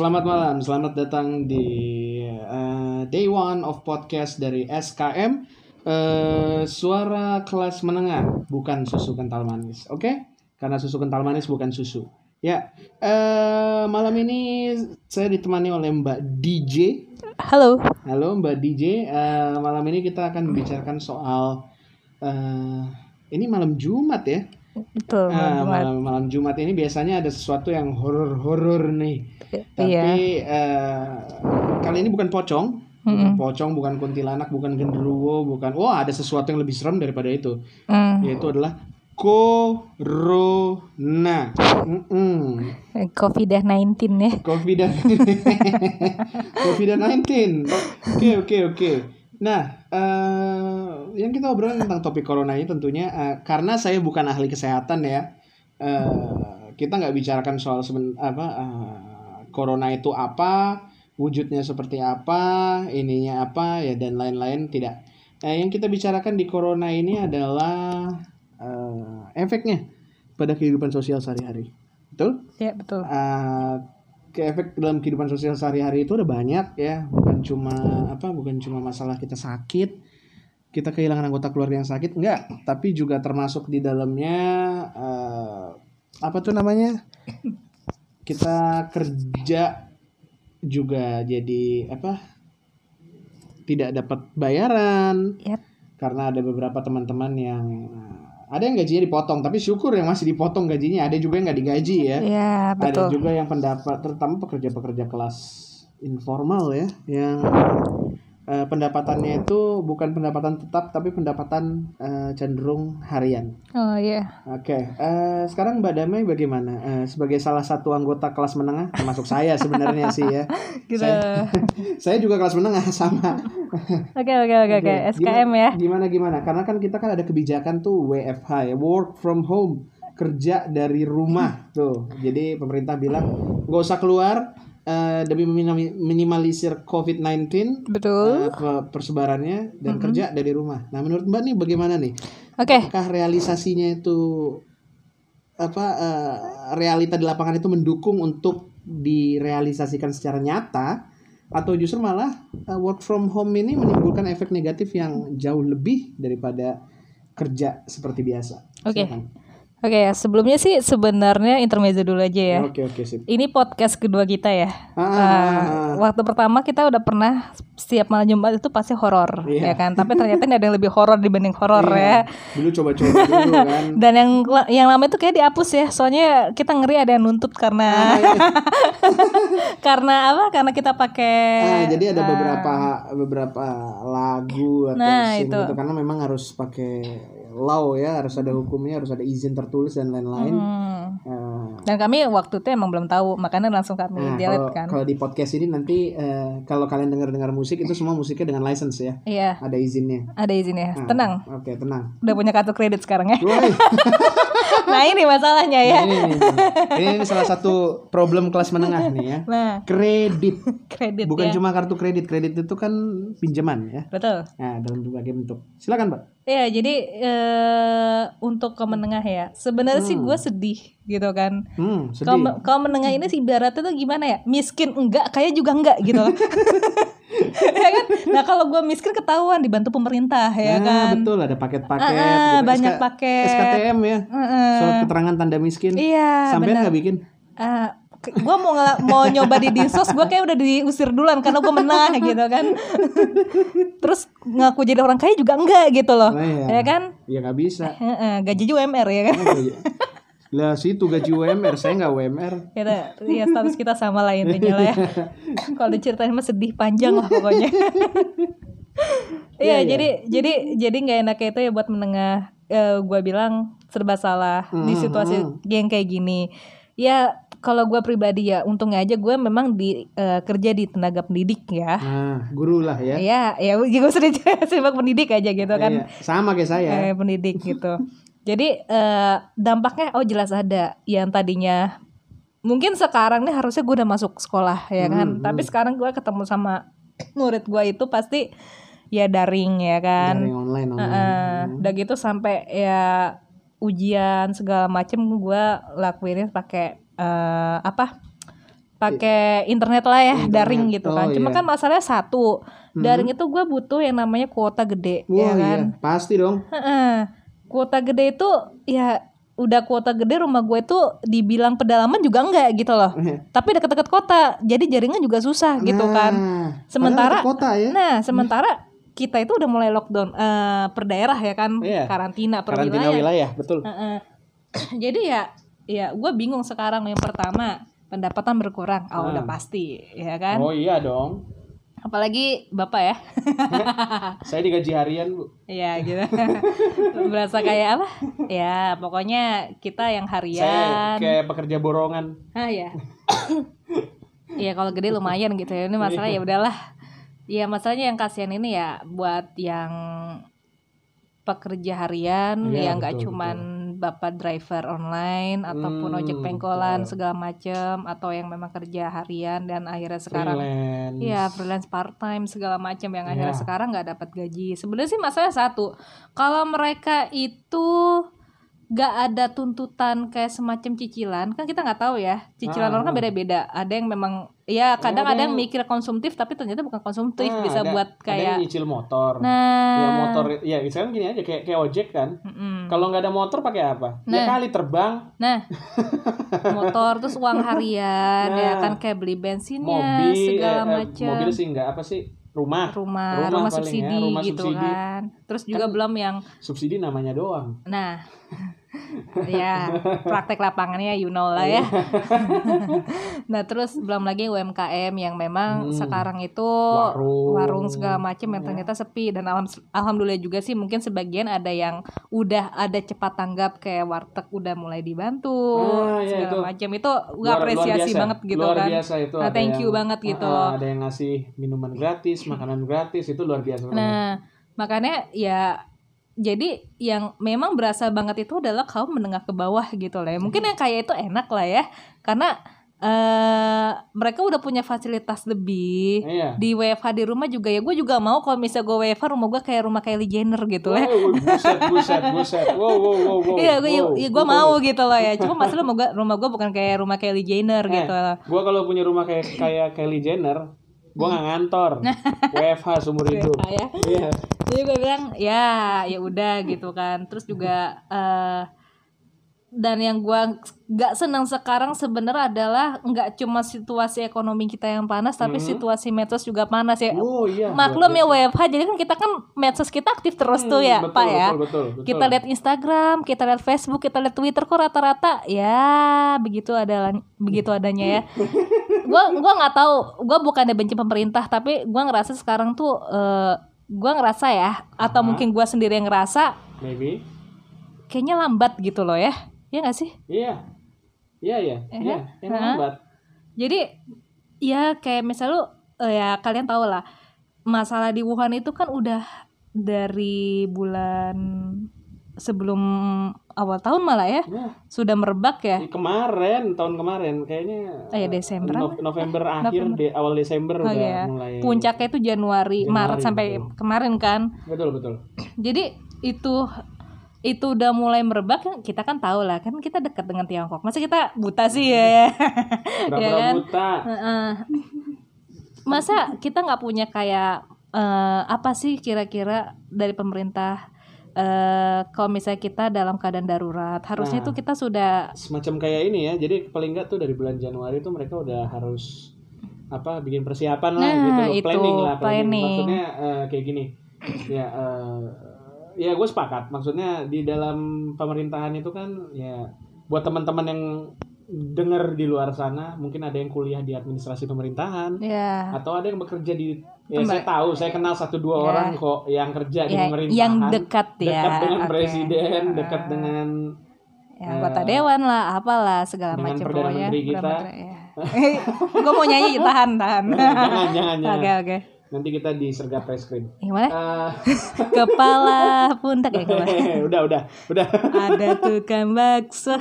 Selamat malam. Selamat datang di eh, day one of podcast dari SKM. eh, suara kelas menengah, bukan susu kental manis. Oke? Karena susu kental manis bukan susu. Ya, eh, malam ini saya ditemani oleh Mbak DJ. Halo. Halo Mbak DJ. Eh, malam ini kita akan membicarakan soal eh, ini malam Jumat ya. Betul. Ah, Muhammad. malam malam Jumat ini biasanya ada sesuatu yang horor-horor nih. Tapi Iya. eh, kali ini bukan pocong, bukan pocong, bukan kuntilanak, bukan genderuwo, bukan. Wah, ada sesuatu yang lebih serem daripada itu, Hmm. yaitu adalah corona. Mm-mm. COVID-19 ya. COVID COVID-19. Oke, oke, oke. Nah, eh, yang kita obrolin tentang topik corona ini tentunya eh, karena saya bukan ahli kesehatan ya. eh, kita nggak bicarakan soal seben, apa eh, corona itu apa, wujudnya seperti apa, ininya apa ya dan lain-lain tidak. Nah, yang kita bicarakan di corona ini adalah eh, efeknya pada kehidupan sosial sehari-hari. Betul? Ya, betul. uh, ke efek dalam kehidupan sosial sehari-hari itu ada banyak ya bukan cuma apa bukan cuma masalah kita sakit kita kehilangan anggota keluarga yang sakit enggak tapi juga termasuk di dalamnya uh, apa tuh namanya kita kerja juga jadi apa tidak dapat bayaran. Yap. karena ada beberapa teman-teman yang uh, ada yang gajinya dipotong tapi syukur yang masih dipotong gajinya ada juga yang nggak digaji ya. Ya, ada juga yang pendapat terutama pekerja-pekerja kelas informal ya yang eh, pendapatannya itu bukan pendapatan tetap tapi pendapatan eh, cenderung harian. Oh iya. Oke, eh, sekarang Mbak Damai bagaimana? Eh, sebagai salah satu anggota kelas menengah, termasuk saya sebenarnya sih ya. Gitu. Saya, saya juga kelas menengah sama. Oke, oke, oke, oke. Oke, SKM ya. Gimana gimana? Karena kan kita kan ada kebijakan tuh WFH ya, work from home, kerja dari rumah tuh. Jadi pemerintah bilang nggak usah keluar eh, demi minim- minimalisir COVID-19 Betul. pe- persebarannya dan kerja dari rumah. Nah, menurut Mbak nih bagaimana nih? Oke. Apakah realisasinya itu apa eh, realita di lapangan itu mendukung untuk direalisasikan secara nyata atau justru malah eh, work from home ini menimbulkan efek negatif yang jauh lebih daripada kerja seperti biasa. Oke. Silakan. Oke, ya, sebelumnya sih sebenarnya intermezzo dulu aja ya. Oke oke sip. Ini podcast kedua kita ya. Ah, ah, Eh, ah, ah. waktu pertama kita udah pernah setiap malam Jumat itu pasti horor, Iya. ya kan? Tapi ternyata ini ada yang lebih horor dibanding horor Iya. ya. Dulu coba-coba dulu kan. Dan yang yang lama itu kayak dihapus ya, soalnya kita ngeri ada yang nuntut karena karena apa? Karena kita pakai Ah, jadi ada beberapa beberapa lagu atau Nah, itu. gitu karena memang harus pakai law ya, harus ada hukumnya, harus ada izin tertulis dan lain-lain. Hmm. Eh, Dan kami waktu itu emang belum tahu, makanya langsung kami Nah, delete kalau kan. kalau di podcast ini nanti eh, kalau kalian dengar-dengar musik itu semua musiknya dengan license ya, Iya, ada izinnya. ada izinnya. Nah, Tenang, Oke, tenang. udah punya kartu kredit sekarang ya. Nah ini masalahnya ya. ini, ini, ini, ini salah satu problem kelas menengah nih ya. Nah, Kredit, kredit bukan ya. cuma kartu kredit. Kredit itu kan pinjaman ya. Betul. Nah, dalam berbagai bentuk. Silakan, Pak. Iya, jadi eh, untuk ke menengah ya. Sebenarnya sih Hmm. gue sedih gitu kan. Hmm, sedih. Kalau kalau menengah ini sih ibaratnya tuh gimana ya? Miskin enggak, kaya juga enggak gitu. ya kan? Nah kalau gue miskin ketahuan dibantu pemerintah ya Nah, kan. betul ada paket-paket ah, gitu. banyak SK paket. SKTM ya. Heeh. Surat keterangan tanda miskin. Iya, Sampai nggak bikin? Ah, gue mau ngela- mau nyoba di dinsos, gue kayak udah diusir duluan karena gue menang gitu kan. Terus ngaku jadi orang kaya juga enggak gitu loh, Nah, iya. ya kan? Ya nggak bisa. Gaji juga UMR ya kan. Iya. Lah situ gaji UMR, saya nggak UMR. Kita ya status kita sama lah intinya lah ya. Kalau diceritain mah sedih panjang lah pokoknya. Iya, Iya, iya. jadi jadi jadi nggak enaknya itu ya buat menengah eh, gua bilang serba salah di Hmm, situasi yang kayak gini. Ya kalau gua pribadi ya untungnya aja gue memang di eh, kerja di tenaga pendidik ya. Nah, guru lah ya. Ya, ya gue sudah sebagai pendidik aja gitu kan. Iya, sama kayak saya. Eh, pendidik gitu. Jadi eh, dampaknya oh jelas ada yang tadinya mungkin sekarang nih harusnya gue udah masuk sekolah ya kan. Hmm, Tapi sekarang gue ketemu sama murid gue itu pasti ya daring ya kan. Dari online online. Heeh. Udah gitu sampai ya ujian segala macem gue lakuinnya pakai eh, apa pakai internet lah ya Internet. daring gitu kan Oh, cuma iya. kan masalahnya satu daring itu gue butuh yang namanya kuota gede Wah ya kan iya, pasti dong. Heeh. Kuota gede itu ya udah kuota gede rumah gue itu dibilang pedalaman juga enggak gitu loh tapi deket-deket kota jadi jaringan juga susah gitu kan Nah, Sementara- padahal dekat kota ya. nah sementara kita itu udah mulai lockdown eh, per daerah ya kan Iya. karantina per Karantina wilayah wilayah, betul. Heeh. jadi ya ya gue bingung sekarang yang pertama pendapatan berkurang oh udah pasti ya kan Oh iya dong. Apalagi bapak ya. Saya digaji harian, Bu. Iya gitu. Berasa kayak apa? Ya pokoknya kita yang Saya harian. kayak pekerja borongan. ah ya Iya kalau gede lumayan gitu ya. Ini masalah ya udahlah. Ya masalahnya yang kasihan ini ya buat yang pekerja harian Iya, yang nggak betul, cuman bapak driver online ataupun Hmm, ojek pengkolan betul. segala macem atau yang memang kerja harian dan akhirnya sekarang Freelance. Iya freelance part time segala macam yang Iya. akhirnya sekarang nggak dapat gaji. Sebenarnya sih masalah satu, kalau mereka itu nggak ada tuntutan kayak semacam cicilan, kan kita nggak tahu ya. Cicilan Ah, orang kan ah. beda-beda. Ada yang memang, ya kadang ada ada yang yang- mikir konsumtif tapi ternyata bukan konsumtif, Ah, bisa ada- buat ada yang kayak. nyicil motor. Nah, Ya motor, ya misalkan gini aja kayak kayak ojek kan. mm-mm. Kalau nggak ada motor pakai apa? Ya Nah. kali terbang, nah, motor terus uang harian ya Nah. kan kayak beli bensinnya mobil, segala eh, eh, macam. mobil sih nggak apa sih? Rumah. rumah Rumah rumah, paling ya, subsidi rumah gitu subsidi. kan terus juga Kan- belum yang Subsidi namanya doang. nah ya praktek lapangannya you know lah ya Iya. nah terus belum lagi UMKM yang memang Hmm. sekarang itu Warung. warung segala macam yang Ya. ternyata sepi dan alham- alhamdulillah juga sih mungkin sebagian ada yang udah ada cepat tanggap kayak warteg udah mulai dibantu Ah, iya, segala macam itu gue apresiasi luar biasa. banget gitu luar kan biasa itu Nah, thank you yang- banget gitu ah, ada yang ngasih minuman gratis makanan gratis itu luar biasa banget. Makanya ya jadi yang memang berasa banget itu adalah kaum menengah ke bawah gitu lah ya. Mungkin yang kaya itu enak lah ya. Karena eh mereka udah punya fasilitas lebih. iya Di WFH di rumah juga ya gue juga mau kalau misalnya gue WFH rumah gue kayak rumah Kylie Jenner gitu. Wow, buset buset buset wow wow wow wow Iya, gue wow, ya, gue wow. mau gitu loh ya. Cuma masalah rumah gue rumah gue bukan kayak rumah Kylie Jenner Eh, gitu loh. Gua kalau punya rumah kayak kayak Kylie Jenner, gua nggak ngantor. WFH seumur hidup. Ya. Iya. Jadi gue bilang ya ya udah gitu kan. Terus juga eh dan yang gua nggak senang sekarang sebenarnya adalah nggak cuma situasi ekonomi kita yang panas tapi Mhm. situasi medsos juga panas ya. Oh iya. Maklum ya luar biasa. WFH jadi kan kita kan medsos kita aktif terus tuh Hmm, ya betul, Pak ya. Betul, betul, betul. Kita lihat Instagram, kita lihat Facebook, kita lihat Twitter kok rata-rata ya begitu ada begitu adanya ya. gua gua nggak tahu, gua bukannya benci pemerintah tapi gua ngerasa sekarang tuh eh, gua ngerasa ya atau Aha. mungkin gua sendiri yang ngerasa maybe. kayaknya lambat gitu loh ya. Ya nggak sih? Iya. Iya, iya. Iya, lambat. Jadi ya kayak misal lu eh, ya kalian tahu lah masalah di Wuhan itu kan udah dari bulan sebelum awal tahun malah ya Nah, sudah merebak ya. kemarin, tahun kemarin kayaknya ya, Desember No-? November akhir November. de- awal Desember Oh udah iya. mulai Puncaknya itu Januari, Januari, Maret sampai betul. kemarin kan. Betul, betul. Jadi itu itu udah mulai merebak kita kan tahu lah kan kita dekat dengan Tiongkok. Masa kita buta sih ya? Pura-pura Ya kan? buta. Masa kita nggak punya kayak eh, apa sih kira-kira dari pemerintah eh kalau misalnya kita dalam keadaan darurat harusnya Nah. tuh kita sudah semacam kayak ini ya jadi paling nggak tuh dari bulan Januari tuh mereka udah harus apa bikin persiapan lah Nah, gitu loh. itu, planning lah planning. maksudnya eh, kayak gini ya eh, ya gue sepakat maksudnya di dalam pemerintahan itu kan ya buat teman-teman yang dengar di luar sana mungkin ada yang kuliah di administrasi pemerintahan ya atau ada yang bekerja di ya saya tahu saya kenal satu dua Ya. orang kok yang kerja di ya pemerintahan. yang dekat ya. Dekat dengan Oke. presiden dekat Ah. dengan ya, anggota dewan lah apalah segala macam Perdana pokoknya Menteri kita. Menteri, ya. gue mau nyanyi tahan tahan. Jangan jangan jangan. Oke oke. Nanti kita disergap reskrim gimana? Eh, kepala pundak ya kepala udah udah udah. Ada tukang bakso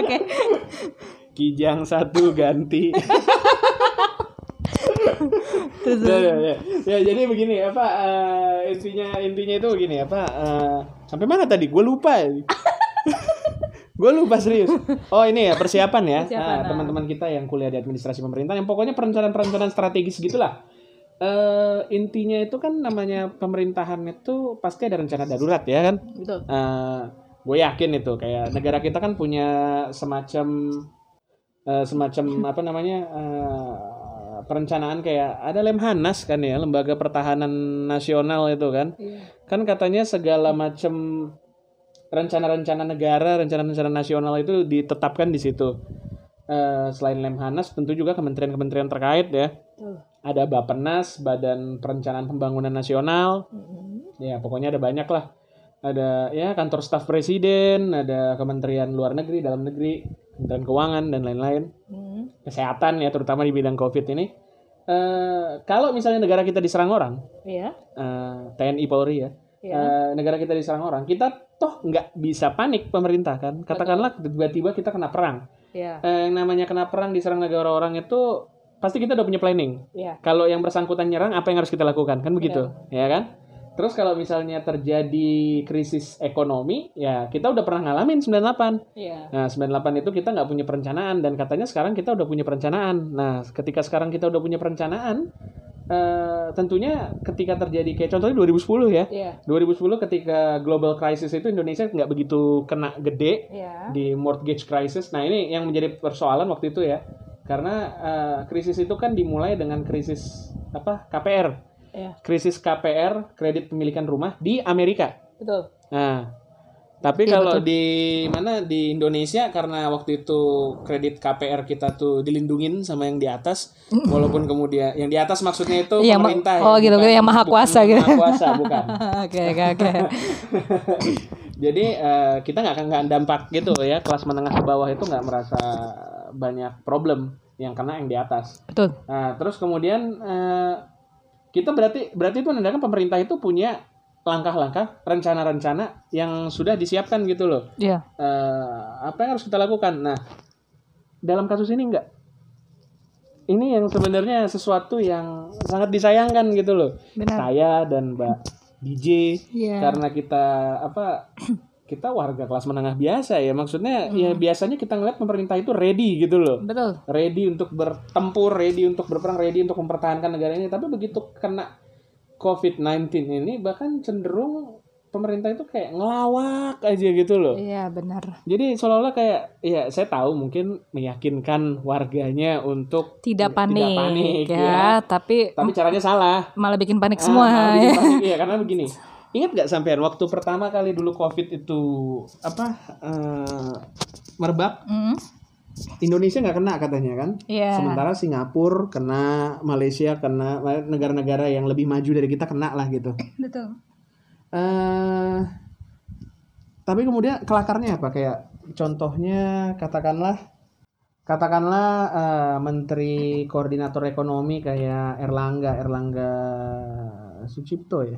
oke kijang satu ganti terus ya, ya, ya. Ya, jadi begini apa eh, intinya intinya itu begini apa eh, sampai mana tadi gue lupa Gue lupa serius. Oh ini ya persiapan ya. Nah, nah. teman-teman kita yang kuliah di administrasi pemerintahan, yang pokoknya perencanaan-perencanaan strategis gitulah. Eh intinya itu kan namanya pemerintahan itu pasti ada rencana darurat ya kan. Betul. Gue yakin itu kayak negara kita kan punya semacam eh, semacam apa namanya eh, perencanaan kayak ada Lemhanas kan ya lembaga pertahanan nasional itu kan Iya. kan katanya segala macam rencana-rencana negara rencana-rencana nasional itu ditetapkan di situ Eh, selain Lemhanas tentu juga kementerian-kementerian terkait ya Betul. ada Bapenas Badan Perencanaan Pembangunan Nasional Mm-mm. ya pokoknya ada banyak lah ada ya kantor staf presiden ada kementerian luar negeri dalam negeri kementerian keuangan dan lain-lain Mm. kesehatan ya terutama di bidang covid ini eh kalau misalnya negara kita diserang orang Iya. eh, TNI Polri ya Iya. eh, negara kita diserang orang kita toh nggak bisa panik pemerintah kan katakanlah tiba-tiba kita kena perang Iya. Eh, yang namanya kena perang diserang negara orang itu pasti kita udah punya planning Iya. kalau yang bersangkutan nyerang apa yang harus kita lakukan kan begitu ya kan terus kalau misalnya terjadi krisis ekonomi ya kita udah pernah ngalamin 98 Iya. nah 98 itu kita nggak punya perencanaan dan katanya sekarang kita udah punya perencanaan nah ketika sekarang kita udah punya perencanaan eh, tentunya ketika terjadi kayak contohnya 2010 ya Iya. 2010 ketika global crisis itu Indonesia nggak begitu kena gede Iya. di mortgage crisis. Nah ini yang menjadi persoalan waktu itu ya, karena eh, krisis itu kan dimulai dengan krisis apa KPR, Iya. krisis KPR kredit pemilikan rumah di Amerika. Betul. Nah, tapi Iya, kalau betul. di mana di Indonesia karena waktu itu kredit KPR kita tuh dilindungin sama yang di atas, walaupun kemudian yang di atas maksudnya itu Yang ma- pemerintah. oh, gitu, bukan- yang maha bukan kuasa gitu. Maha kuasa bukan. Oke oke oke. Jadi eh, kita nggak akan nggak dampak gitu ya kelas menengah ke bawah itu nggak merasa banyak problem yang kena yang di atas. Betul. Nah terus kemudian eh, kita berarti berarti itu menandakan pemerintah itu punya langkah-langkah rencana-rencana yang sudah disiapkan gitu loh. Iya. Eh, apa yang harus kita lakukan? Nah dalam kasus ini enggak. Ini yang sebenarnya sesuatu yang sangat disayangkan gitu loh. Benar. Saya dan Mbak DJ Iya. karena kita apa kita warga kelas menengah biasa ya maksudnya ya Hmm. biasanya kita ngeliat pemerintah itu ready gitu loh Betul. ready untuk bertempur ready untuk berperang ready untuk mempertahankan negara ini tapi begitu kena COVID-19 ini bahkan cenderung pemerintah itu kayak ngelawak aja gitu loh Iya benar. jadi seolah-olah kayak ya saya tahu mungkin meyakinkan warganya untuk Tidak panik, panik, ya, ya. tapi tapi caranya salah malah bikin panik Ah, semua. malah ya. bikin panik. Iya, karena begini. Ingat nggak sampean waktu pertama kali dulu COVID itu apa eh, merebak? Mm. Indonesia nggak kena katanya kan? Iya. Sementara Singapura kena, Malaysia kena, negara-negara yang lebih maju dari kita kena lah gitu. Betul. eh tapi kemudian kelakarnya apa? Kayak contohnya katakanlah katakanlah eh, menteri koordinator ekonomi kayak Erlangga Erlangga Sucipto ya.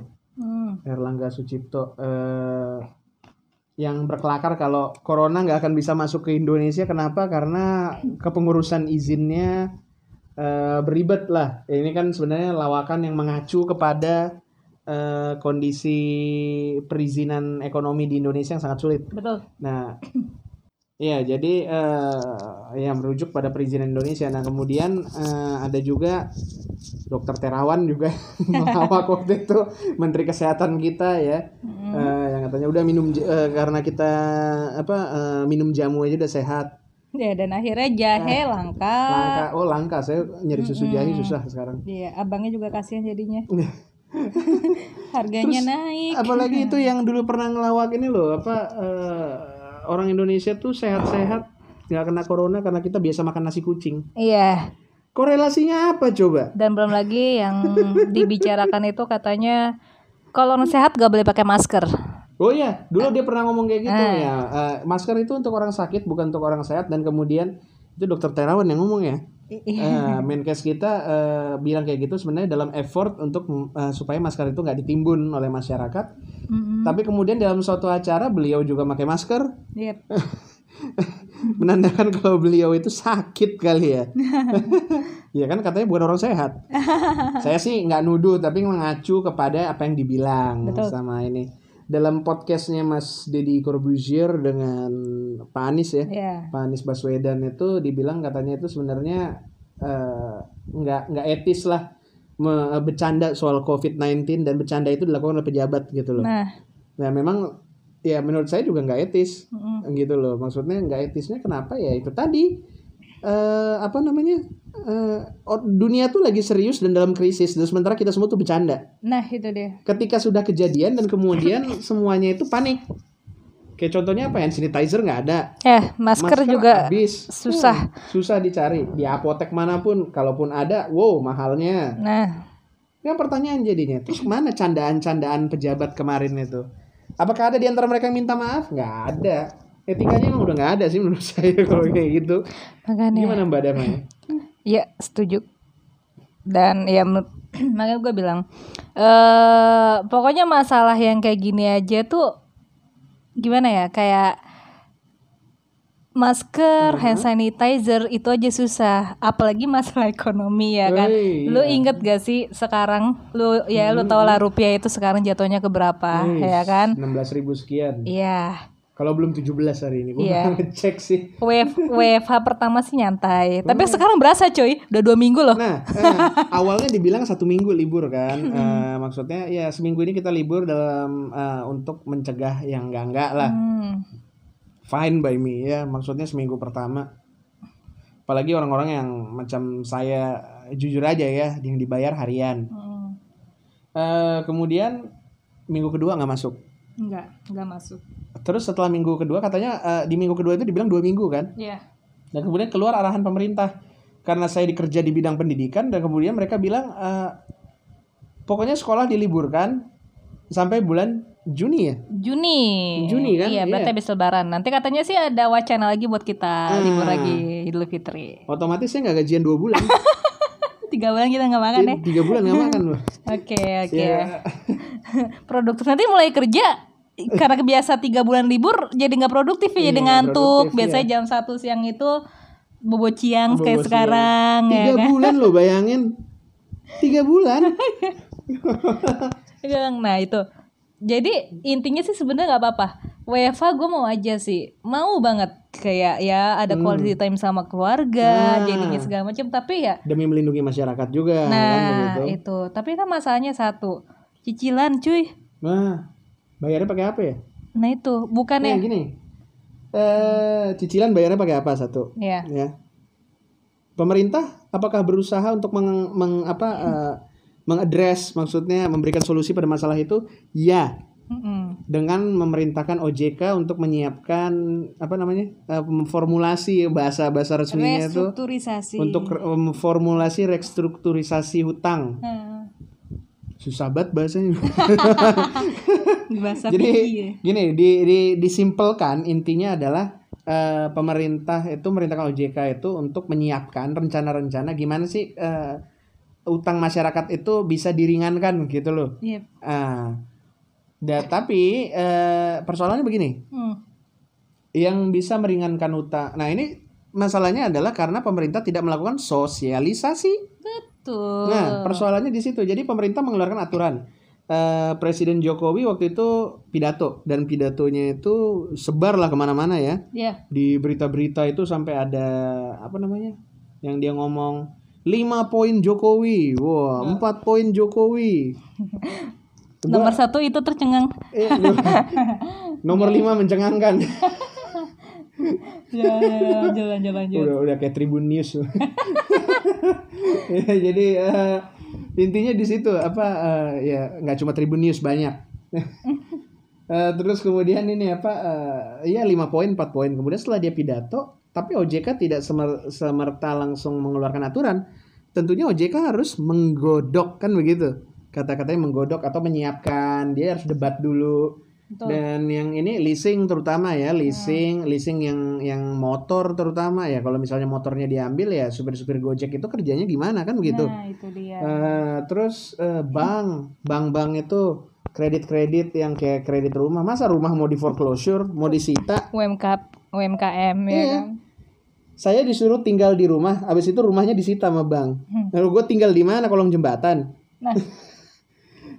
Erlangga Sucipto eh, yang berkelakar kalau corona nggak akan bisa masuk ke Indonesia. Kenapa? Karena kepengurusan izinnya eh, beribet lah. Ini kan sebenarnya lawakan yang mengacu kepada eh, kondisi perizinan ekonomi di Indonesia yang sangat sulit. Betul. Nah, ya jadi eh ya merujuk pada perizinan Indonesia. Nah kemudian eh, ada juga Dokter Terawan juga melawak waktu itu Menteri Kesehatan kita ya, Eh, yang katanya udah minum eh, karena kita apa eh, minum jamu aja udah sehat. Ya dan akhirnya jahe langka. Langka, oh langka saya nyari susu jahe susah sekarang. Iya, abangnya juga kasihan jadinya. Harganya naik. Apalagi itu yang dulu pernah ngelawak ini loh apa eh, orang Indonesia tuh sehat-sehat nggak kena corona karena kita biasa makan nasi kucing. Iya. Korelasinya apa coba? Dan belum lagi yang dibicarakan itu katanya kalau orang sehat gak boleh pakai masker. Oh iya, dulu dia pernah ngomong kayak gitu Ah. ya. Eh, masker itu untuk orang sakit bukan untuk orang sehat dan kemudian itu dokter Terawan yang ngomong ya. Eh, Menkes kita eh, bilang kayak gitu sebenarnya dalam effort untuk eh, supaya masker itu nggak ditimbun oleh masyarakat. Mm-mm. Tapi kemudian dalam suatu acara beliau juga pakai masker, Yep. menandakan kalau beliau itu sakit kali ya. Iya kan katanya bukan orang sehat. Saya sih nggak nuduh tapi mengacu kepada apa yang dibilang Betul. sama ini. Dalam podcastnya Mas Deddy Corbuzier dengan Pak Anies ya ya Pak Anies Baswedan itu dibilang katanya itu sebenarnya eh, nggak nggak etis lah me- bercanda soal COVID-19 dan bercanda itu dilakukan oleh pejabat gitu loh. nah Nah memang ya menurut saya juga nggak etis mm, gitu loh. Maksudnya nggak etisnya kenapa ya itu tadi eh apa namanya eh, oh, dunia tuh lagi serius dan dalam krisis dan sementara kita semua tuh bercanda. nah itu dia Ketika sudah kejadian dan kemudian semuanya itu panik. Kayak contohnya apa hand sanitizer nggak ada. eh masker, juga habis. susah. Hmm, susah dicari di apotek mana pun. Kalaupun ada, wow mahalnya. nah Yang pertanyaan jadinya, terus mana candaan-candaan pejabat kemarin itu? Apakah ada di antara mereka yang minta maaf? Nggak ada. Etikanya emang udah nggak ada sih menurut saya kalau kayak gitu. makanya Gimana Mbak Damai? Ya setuju. Dan ya makanya gue bilang eh pokoknya masalah yang kayak gini aja tuh gimana ya kayak masker, hand sanitizer itu aja susah, apalagi masalah ekonomi ya kan. Wey, Lu iya. inget gak sih sekarang lu ya lu tau lah rupiah itu sekarang jatuhnya ke berapa ya kan? 16 ribu sekian. Iya. Kalau belum 17 hari ini, gue Iya. ngecek sih. WF, WFH pertama sih nyantai, tapi sekarang berasa coy, udah dua minggu loh. Nah, eh, awalnya dibilang satu minggu libur kan, Eh, maksudnya ya seminggu ini kita libur dalam eh, untuk mencegah yang enggak enggak lah. Hmm. Fine by me ya, maksudnya seminggu pertama. Apalagi orang-orang yang macam saya jujur aja ya, yang dibayar harian. Hmm. Eh, kemudian minggu kedua nggak masuk. Enggak, enggak masuk. Terus setelah minggu kedua katanya eh, di minggu kedua itu dibilang dua minggu kan? Iya. Dan kemudian keluar arahan pemerintah karena saya dikerja di bidang pendidikan dan kemudian mereka bilang eh, pokoknya sekolah diliburkan sampai bulan Juni ya. Juni. Juni kan? Iya, berarti Iya. habis lebaran. Nanti katanya sih ada wacana lagi buat kita Ah. libur lagi Idul Fitri. Otomatis saya nggak gajian dua bulan. Tiga bulan kita nggak makan ya. Tiga bulan nggak makan loh. Oke, oke. Produktif nanti mulai kerja karena kebiasa tiga bulan libur jadi nggak produktif ya, jadi Iya, ngantuk. Biasanya iya. jam satu siang itu bobo ciang Bobo kayak siang. sekarang ya Tiga kan. bulan loh bayangin. Tiga bulan. Nah itu. Jadi intinya sih sebenarnya nggak apa-apa. WFH gue mau aja sih, mau banget kayak ya ada quality time sama keluarga, Hmm. Nah. jadinya segala macam. Tapi ya, Demi melindungi masyarakat juga kan nah begitu. itu. Tapi kan masalahnya satu, cicilan cuy. Nah, bayarnya pakai apa ya? Nah itu Nih, bukannya, gini. Eh, cicilan bayarnya pakai apa satu? ya ya pemerintah apakah berusaha untuk meng, meng- apa eh, mengadres maksudnya memberikan solusi pada masalah itu ya Mm-mm. dengan memerintahkan OJK untuk menyiapkan apa namanya eh, formulasi bahasa bahasa resminya itu restrukturisasi. untuk re- formulasi restrukturisasi hutang Nah, susah banget bahasanya bahasa jadi ya. gini di, di disimpelkan intinya adalah eh, pemerintah itu merintahkan OJK itu untuk menyiapkan rencana-rencana gimana sih eh, utang masyarakat itu bisa diringankan gitu loh. Yep. Ah, da, tapi eh, persoalannya begini, Hmm. yang bisa meringankan utang. Nah ini masalahnya adalah karena pemerintah tidak melakukan sosialisasi. Betul. Nah, persoalannya di situ. Jadi pemerintah mengeluarkan aturan. Eh, Presiden Jokowi waktu itu pidato dan pidatonya itu sebar lah ke mana-mana ya Ya, di berita-berita itu sampai ada apa namanya yang dia ngomong 5 poin Jokowi, wah empat poin Jokowi. nomor satu itu tercengang. Eh, nomor 5 mencengangkan. Ya, ya, jalan. udah udah kayak Tribun News. Ya, jadi eh, intinya di situ apa eh, ya nggak cuma Tribun News banyak. Eh, terus kemudian ini apa eh, ya 5 poin 4 poin. Kemudian setelah dia pidato tapi OJK tidak semer- semerta langsung mengeluarkan aturan tentunya OJK harus menggodok kan begitu? Kata-katanya menggodok atau menyiapkan dia harus debat dulu Betul. dan yang ini leasing terutama ya leasing leasing yang yang motor terutama ya kalau misalnya motornya diambil ya supir-supir Gojek itu kerjanya gimana kan begitu Nah, itu dia. Eh, terus eh, bank bank-bank itu kredit-kredit yang kayak kredit rumah masa rumah mau di foreclosure mau disita UMK UMKM ya Iya. kan. saya disuruh tinggal di rumah habis itu rumahnya disita sama bank Hmm. lalu gue tinggal di mana kolong jembatan Nah,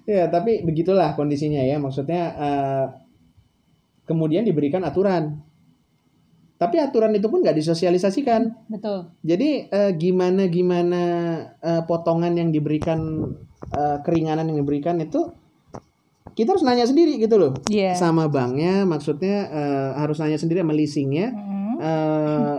Ya, tapi begitulah kondisinya ya. Maksudnya eh, kemudian diberikan aturan. Tapi aturan itu pun nggak disosialisasikan. Betul. Jadi eh, gimana gimana eh, potongan yang diberikan eh, keringanan yang diberikan itu kita harus nanya sendiri gitu loh. Iya. Sama banknya maksudnya eh, harus nanya sendiri sama leasingnya. Mm. Eh,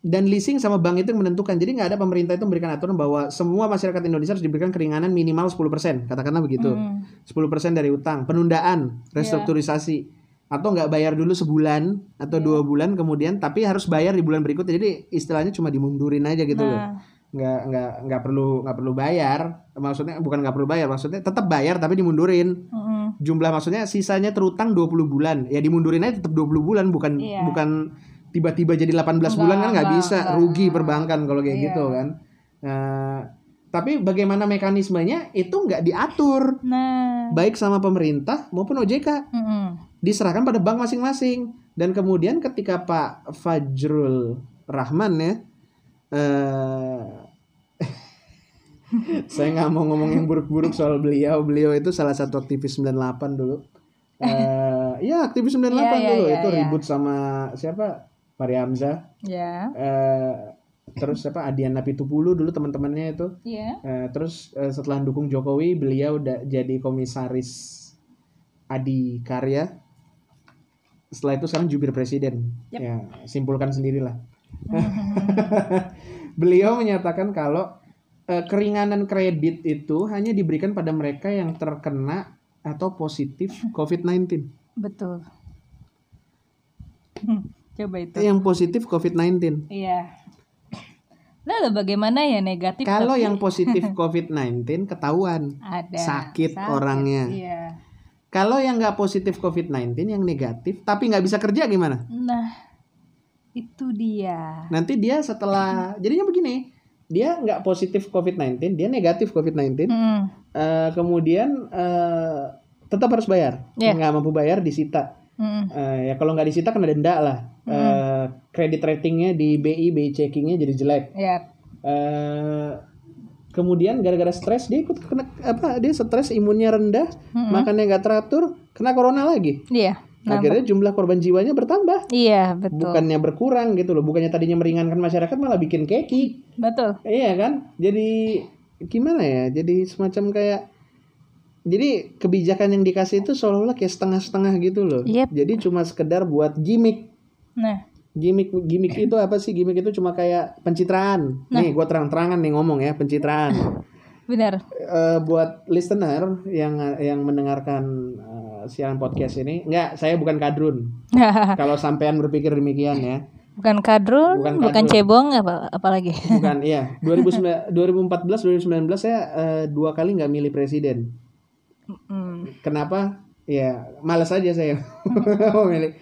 dan leasing sama bank itu yang menentukan. Jadi nggak ada pemerintah itu memberikan aturan bahwa semua masyarakat Indonesia harus diberikan keringanan minimal 10%, katakanlah begitu. Mm. 10% dari utang, penundaan, restrukturisasi atau nggak bayar dulu sebulan atau Iya. dua bulan kemudian tapi harus bayar di bulan berikutnya. Jadi istilahnya cuma dimundurin aja gitu loh. Nah, Nggak nggak nggak perlu nggak perlu bayar. Maksudnya bukan nggak perlu bayar, maksudnya tetap bayar tapi dimundurin. mm-mm. Jumlah maksudnya sisanya terutang 20 bulan. Ya dimundurin aja tetap 20 bulan bukan Iya. bukan tiba-tiba jadi 18 bulan kan nggak Enggak, bisa enggak. rugi perbankan kalau kayak Iya. gitu kan. Nah, tapi bagaimana mekanismenya itu nggak diatur Nah. baik sama pemerintah maupun OJK mm-mm. diserahkan pada bank masing-masing dan kemudian ketika Pak Fajrul Rahman ya eh saya nggak mau ngomong yang buruk-buruk soal beliau beliau itu salah satu aktivis 98 dulu eh ya aktivis 98 Iya, iya, dulu iya, itu iya. ribut sama siapa Fahri Hamzah Ya. eh terus siapa Adiana Pitupulu dulu teman-temannya itu Iya. Eh, terus eh, setelah dukung Jokowi, beliau udah jadi komisaris Adi Karya. Setelah itu sekarang jubir presiden. Yap. Ya, simpulkan sendirilah. beliau menyatakan kalau eh, keringanan kredit itu hanya diberikan pada mereka yang terkena atau positif COVID-19. Betul. Hmm, Coba itu. Yang positif COVID-19. Iya. Lalu bagaimana ya negatif? Kalau tapi yang positif COVID-19 ketahuan. ada sakit orangnya. Iya. Kalau yang nggak positif COVID-19, yang negatif, tapi nggak bisa kerja gimana? Nah, itu dia. Nanti dia setelah, jadinya begini, dia nggak positif COVID-19, dia negatif COVID-19, Mm, eh, kemudian eh, tetap harus bayar, Iya. nggak mampu bayar disita. Mm, Eh, ya kalau nggak disita kena denda lah. Eh, Kredit ratingnya di BI, BI checkingnya jadi jelek. ya. Eh, kemudian gara-gara stres dia ikut kena apa? Dia stres, imunnya rendah, makannya nggak teratur, kena corona lagi. Iya. Nah, Akhirnya jumlah korban jiwanya bertambah. iya, betul. bukannya berkurang gitu loh bukannya tadinya meringankan masyarakat malah bikin keki Betul. iya kan jadi gimana ya jadi semacam kayak jadi kebijakan yang dikasih itu seolah-olah kayak setengah-setengah gitu loh Yep. jadi cuma sekedar buat gimmick Nah, gimmick gimmick itu apa sih gimmick itu cuma kayak pencitraan nih gua terang-terangan nih ngomong ya pencitraan benar. Eh, buat listener yang yang mendengarkan eh, siaran podcast ini nggak saya bukan kadrun kalau sampean berpikir demikian ya bukan kadrun, Bukan bukan, kadrun. cebong apa apalagi. Bukan, iya. 2009 2014 2019 saya eh, dua kali nggak milih presiden. Mm, Kenapa? Ya, malas aja saya mau milih.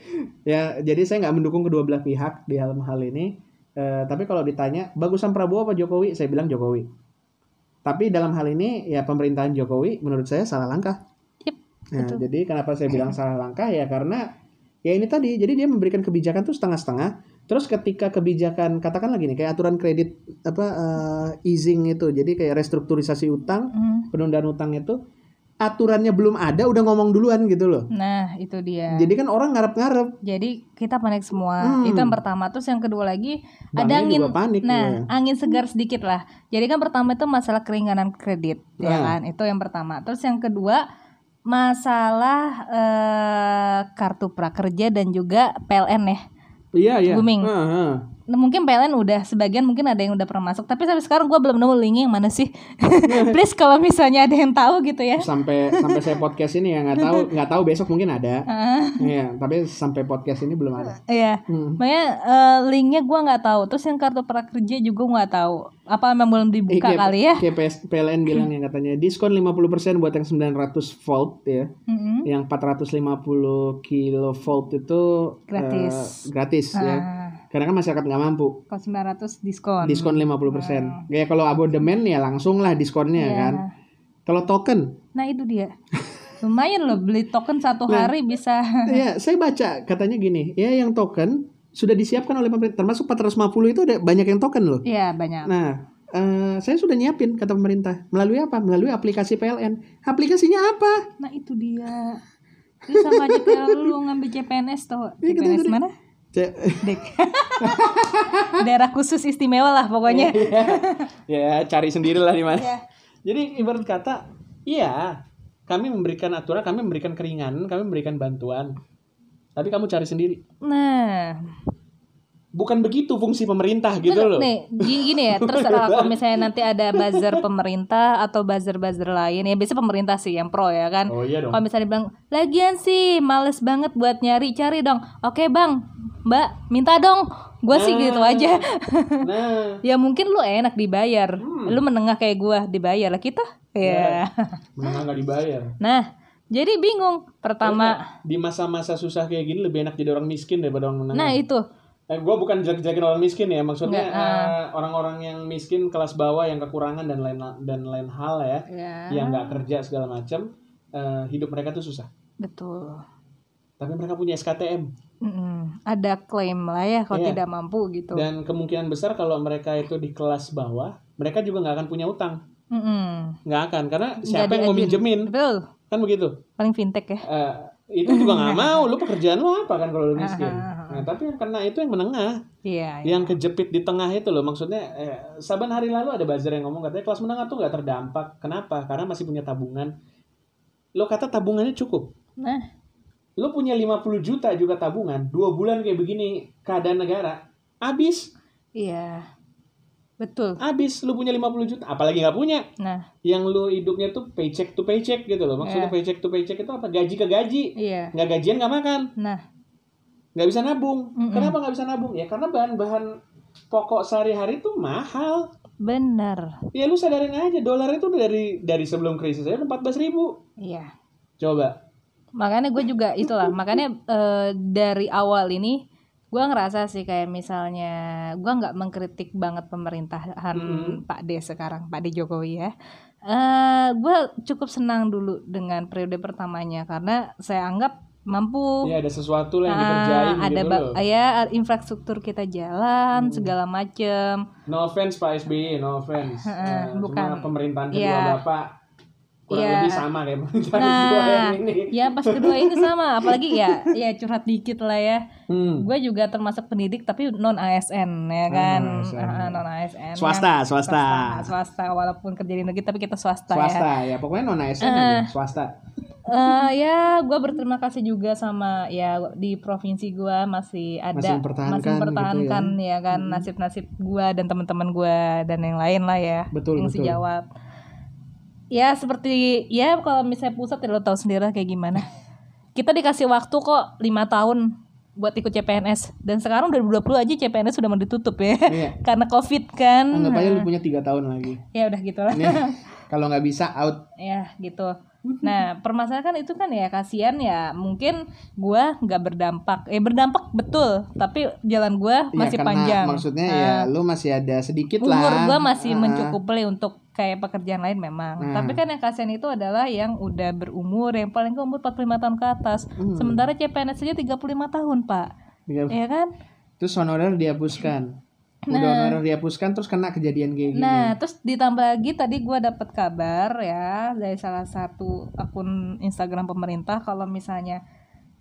Ya, jadi saya nggak mendukung kedua belah pihak di dalam hal ini. Eh, tapi kalau ditanya bagusan Prabowo apa Jokowi, saya bilang Jokowi. Tapi dalam hal ini ya pemerintahan Jokowi menurut saya salah langkah. Yep, Nah, jadi kenapa saya bilang salah langkah ya karena ya ini tadi. Jadi dia memberikan kebijakan tuh setengah-setengah. Terus ketika kebijakan katakan lagi nih kayak aturan kredit apa eh, easing itu. Jadi kayak restrukturisasi utang, mm. penundaan utang itu aturannya belum ada udah ngomong duluan gitu loh. Nah, itu dia. Jadi kan orang ngarep-ngarep. Jadi kita panik semua. Hmm. Itu yang pertama. Terus yang kedua lagi Banknya ada angin. panik, nah, ya. angin segar sedikit lah. Jadi kan pertama itu masalah keringanan kredit, ya Nah. kan? Itu yang pertama. Terus yang kedua masalah eh, kartu prakerja dan juga PLN ya. Iya, iya. Booming. Heeh. Nah, mungkin PLN udah sebagian mungkin ada yang udah pernah masuk tapi sampai sekarang gua belum nemu linknya yang mana sih please kalau misalnya ada yang tahu gitu ya Sampai sampai saya podcast ini ya nggak tahu nggak tahu besok mungkin ada. Ah, Iya, tapi sampai podcast ini belum ada. iya Hmm. makanya eh, linknya gua nggak tahu terus yang kartu prakerja juga nggak tahu apa memang belum Eh, dibuka kayak- kali ya kayak PS PLN bilang yang katanya diskon 50% buat yang 900 volt ya. Mm-mm. Yang 450 kilovolt itu Gratis. eh, gratis ya. Karena kan masyarakat nggak mampu. kalau 900 diskon Diskon 50%. Kayak kalau abodemen ya langsung lah diskonnya Iya. kan. Kalau token nah itu dia lumayan loh beli token satu Nah. hari bisa ya saya baca katanya gini, ya yang token sudah disiapkan oleh pemerintah termasuk 450 itu ada banyak yang token loh. Iya banyak Nah, eh, saya sudah nyiapin kata pemerintah melalui apa melalui aplikasi PLN aplikasinya apa Nah itu dia. Itu sama aja kayak lu ngambil CPNS tau Iya, kita CPNS mana? Dek. Daerah khusus istimewa lah pokoknya. ya cari sendirilah di mana Ya. jadi ibarat kata iya kami memberikan aturan kami memberikan keringanan kami memberikan bantuan tapi kamu cari sendiri Nah, bukan begitu fungsi pemerintah gitu Nah, loh Nih, gi- gini ya, terus kalau misalnya nanti ada buzzer pemerintah atau buzzer-buzzer lain ya biasanya pemerintah sih yang pro ya kan. oh iya dong Kalau misalnya bilang, lagian sih males banget buat nyari, cari dong. Oke bang, mbak, minta dong. Gue sih gitu aja. nah ya mungkin lu enak dibayar. Hmm. Lu menengah kayak gua dibayar lah kita. Ya. menengah nggak dibayar Nah, jadi bingung. Pertama, di masa-masa susah kayak gini lebih enak jadi orang miskin daripada orang menengah nah itu. Eh, gue bukan jelek-jelekin orang miskin ya, maksudnya ah. eh, orang-orang yang miskin kelas bawah yang kekurangan dan lain dan lain hal ya, Ya, yang nggak kerja segala macam, eh, hidup mereka tuh susah. betul. Tapi mereka punya SKTM Mm-mm. Ada klaim lah ya kalau Iya. tidak mampu gitu. dan kemungkinan besar kalau mereka itu di kelas bawah, mereka juga nggak akan punya utang, Mm-mm. nggak akan karena siapa yang mau minjemin, Betul. kan begitu. Paling fintech ya. Eh, itu juga nggak mau, lu pekerjaan lu apa kan kalau lu miskin. Ah, Nah, tapi karena itu yang menengah, Iya. iya. yang kejepit di tengah itu loh maksudnya eh, saban hari lalu ada buzzer yang ngomong katanya kelas menengah tuh nggak terdampak kenapa karena masih punya tabungan lo kata tabungannya cukup Nah, lo punya 50 juta juga tabungan dua bulan kayak begini keadaan negara habis iya. Betul. habis lo punya 50 juta apalagi nggak punya Nah, yang lo hidupnya tuh paycheck to paycheck gitu loh maksudnya Iya. paycheck to paycheck itu apa gaji ke gaji iya. nggak gajian nggak makan Nah, nggak bisa nabung Mm-mm. kenapa nggak bisa nabung ya karena bahan-bahan pokok sehari-hari tuh mahal benar. Ya lu sadarin aja dolar itu dari dari sebelum krisis aja empat belas ribu. Iya. Coba. Makanya gue juga itulah. Makanya eh, dari awal ini gue ngerasa sih kayak misalnya gue nggak mengkritik banget pemerintahan Mm. Pak D sekarang, Pak D Jokowi ya. Eh gue cukup senang dulu dengan periode pertamanya karena saya anggap mampu Ya ada sesuatu lah yang Ah, dikerjain ada gitu loh. ya infrastruktur kita jalan Hmm. segala macem No offense Pak SBY, no offense. Heeh, Eh, bukan. Cuma pemerintahan kedua Iya. Bapak kurang Iya. lebih sama kayak pemerintahan kedua nah yang ini. ya pas kedua ini sama apalagi ya ya curhat dikit lah ya Hmm. gue juga termasuk pendidik tapi non ASN ya kan non-ASN. non ASN Swasta, swasta. swasta walaupun kerja di negeri tapi kita swasta, ya Swasta ya, pokoknya non ASN aja, swasta. Eh, ya gue berterima kasih juga sama ya di provinsi gue masih ada Masih mempertahankan masih mempertahankan gitu ya? kan nasib-nasib gue dan teman-teman gue dan yang lain lah ya Betul, yang betul. sejawat ya seperti ya kalau misalnya pusat ya lo tahu sendiri lah kayak gimana. Kita dikasih waktu kok lima tahun buat ikut CPNS dan sekarang 2020 aja CPNS sudah mau ditutup ya Iya. karena covid kan. Anggap aja lu punya tiga tahun lagi. ya udah gitu lah. Nih, kalau nggak bisa out. ya gitu nah permasalahan kan itu kan ya kasihan ya mungkin gua nggak berdampak eh berdampak betul tapi jalan gua Ya, masih karena panjang Maksudnya Nah, ya lu masih ada sedikit umur lah. gua masih Ah. mencukupi untuk kayak pekerjaan lain memang Hmm. tapi kan yang kasihan itu adalah yang udah berumur yang paling ke umur 45 tahun ke atas Hmm. sementara CPNS saja 35 tahun pak Tiga- ya kan Terus honorer dihapuskan. Udah honorer dihapuskan terus kena kejadian kayak gini. Nah, terus ditambah lagi tadi gua dapat kabar ya dari salah satu akun Instagram pemerintah kalau misalnya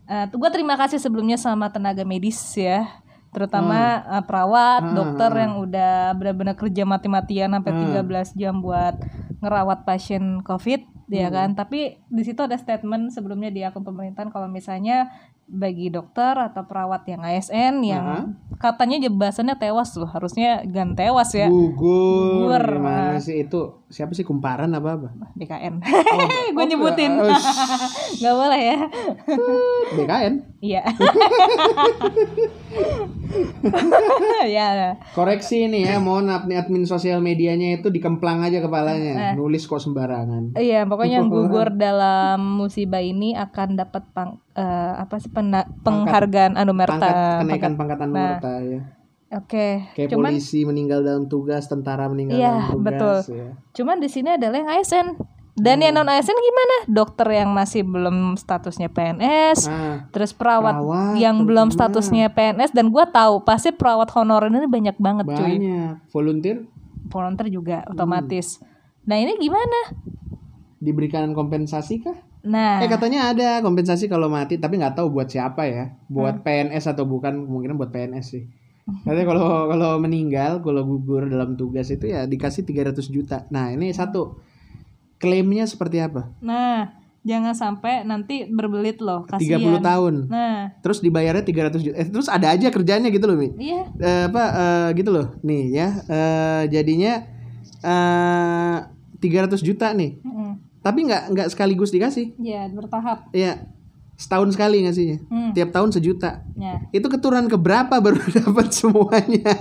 eh tuh gue terima kasih sebelumnya sama tenaga medis ya, terutama eh, perawat, Hmm, dokter hmm, yang udah benar-benar kerja mati-matian sampai Hmm. 13 jam buat ngerawat pasien COVID ya kan. Tapi di situ ada statement sebelumnya di akun pemerintahan kalau misalnya bagi dokter atau perawat yang ASN yang katanya jebasannya tewas loh, harusnya gan tewas ya. Gugur. Gugur. Gimana sih itu? Siapa sih kumparan apa apa? BKN. Oh, gue nyebutin. oh, Gak boleh ya. BKN. Iya. ya. Koreksi nih ya, mohon admin sosial medianya itu dikemplang aja kepalanya. Nulis kok sembarangan. Iya, pokoknya yang gugur dalam musibah ini akan dapat pang, eh, apa sih penghargaan Anumerta. Pangkat kenaikan Pangkat- pangkatan Nah. Anumerta ya. Oke. Kayak Cuman polisi meninggal dalam tugas, tentara meninggal Iya, dalam tugas betul. ya. cuman di sini adalah yang ASN. Dan yang Hmm. non ASN gimana? Dokter yang masih belum statusnya PNS, Nah, terus perawat, Perawat, yang belum statusnya PNS dan gua tahu pasti perawat honorer ini banyak banget cuy. banyak. Volunteer? volunteer juga Hmm. otomatis. Nah ini gimana? Diberikan kompensasi kah? Nah, Eh katanya ada kompensasi kalau mati, tapi nggak tahu buat siapa ya. Buat PNS atau bukan? Kemungkinan buat PNS sih. Katanya kalau kalau meninggal, kalau gugur dalam tugas itu ya dikasih 300 juta. Nah ini satu klaimnya seperti apa? nah jangan sampai nanti berbelit loh, 30 kasihan. tahun. Nah, Terus dibayarnya 300 juta. Eh, terus ada aja kerjanya gitu loh, Mi. iya. Eh, apa eh, gitu loh. Nih ya, eh, jadinya eh 300 juta nih. Mm-mm. Tapi nggak nggak sekaligus dikasih. Ya bertahap. Iya. Setahun sekali ngasihnya. Hmm. Tiap tahun sejuta. Ya, Itu keturunan keberapa baru dapat semuanya?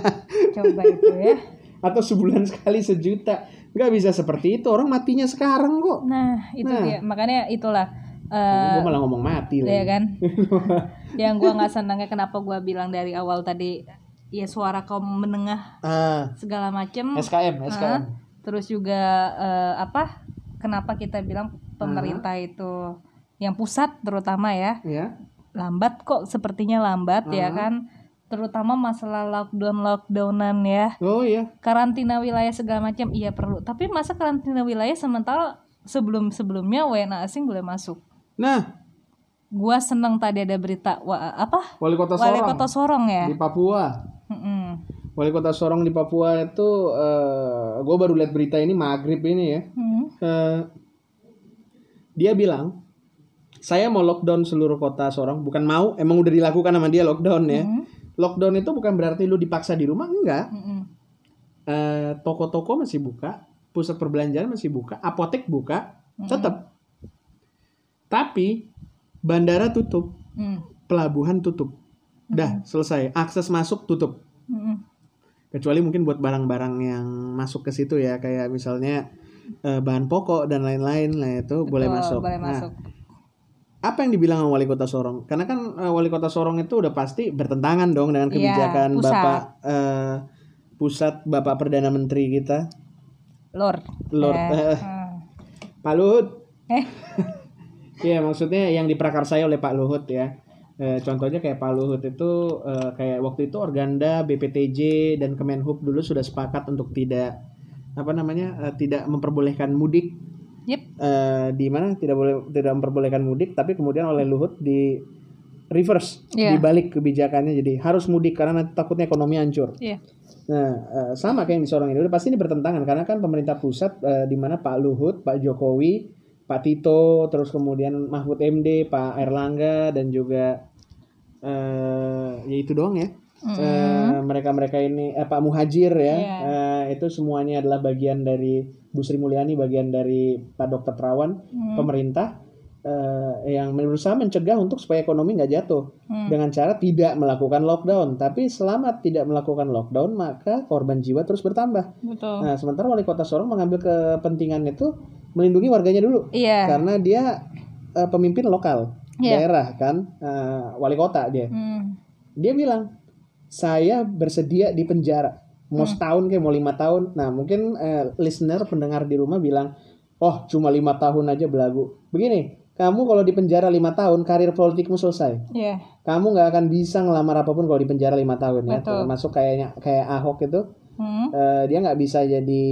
coba itu ya. Atau sebulan sekali sejuta? Nggak bisa seperti itu. Orang matinya sekarang kok. Nah, itu Nah. dia. Makanya itulah eh Gue malah ngomong mati ya lagi. kan. Yang gua nggak senangnya kenapa gua bilang dari awal tadi ya suara kaum menengah Ah, segala macem SKM, Ah, SKM. terus juga eh, apa? Kenapa kita bilang pemerintah itu yang pusat terutama ya Ya. lambat kok sepertinya lambat ya kan terutama masalah lockdown lockdownan ya Oh iya. karantina wilayah segala macam iya perlu tapi masa karantina wilayah sementara sebelum sebelumnya WNA asing boleh masuk Nah, gua seneng tadi ada berita wa, apa wali kota wali Sorong kota Sorong ya di Papua. Mm-mm. Wali kota Sorong di Papua itu, gue baru lihat berita ini maghrib ini ya. Hmm. Eh, dia bilang, saya mau lockdown seluruh kota Sorong. Bukan mau, emang udah dilakukan sama dia lockdown ya. Hmm. Lockdown itu bukan berarti lu dipaksa di rumah, enggak. Mm-mm. Eh, toko-toko masih buka, pusat perbelanjaan masih buka, apotek buka, tetap. Tapi bandara tutup, Mm. pelabuhan tutup. Dah, selesai. Akses masuk tutup. Mm-mm. kecuali mungkin buat barang-barang yang masuk ke situ ya kayak misalnya eh, bahan pokok dan lain-lain lah itu boleh Betul, masuk. boleh Nah, masuk apa yang dibilang sama wali kota Sorong? Karena kan eh, wali kota Sorong itu udah pasti bertentangan dong dengan Iya, kebijakan pusat. bapak eh, pusat bapak perdana menteri kita, Lord Lord Eh, hmm. Pak Luhut. eh Iya maksudnya yang diprakarsai oleh Pak Luhut ya. Eh, contohnya kayak Pak Luhut itu eh, kayak waktu itu Organda, BPTJ dan Kemenhub dulu sudah sepakat untuk tidak apa namanya tidak memperbolehkan mudik yep eh, di mana tidak boleh tidak memperbolehkan mudik tapi kemudian oleh Luhut di reverse Iya. dibalik kebijakannya jadi harus mudik karena nanti takutnya ekonomi hancur. iya Nah, eh, sama kayak yang di Sorong pasti ini bertentangan karena kan pemerintah pusat eh, di mana Pak Luhut, Pak Jokowi, Pak Tito, terus kemudian Mahfud MD, Pak Erlangga dan juga eh ya itu doang ya. Eh, mereka-mereka ini eh, Pak Muhajir ya. Iya. eh, itu semuanya adalah bagian dari Bu Sri Mulyani, bagian dari Pak Dr. Terawan, pemerintah eh, yang berusaha mencegah untuk supaya ekonomi nggak jatuh Hmm. dengan cara tidak melakukan lockdown. Tapi selama tidak melakukan lockdown, maka korban jiwa terus bertambah. betul Nah, sementara wali kota Sorong mengambil kepentingan itu melindungi warganya dulu, iya karena dia eh, pemimpin lokal Iya. daerah kan, eh, wali kota dia. Hmm. Dia bilang, saya bersedia di penjara, mau Hmm. setahun kayak mau lima tahun. Nah, mungkin eh, listener pendengar di rumah bilang, oh cuma lima tahun aja belagu. Begini, kamu kalau di penjara lima tahun, karir politikmu selesai iya kamu nggak akan bisa ngelamar apa pun kalau di penjara lima tahun ya termasuk kayaknya kayak Ahok itu Hmm. eh, dia nggak bisa jadi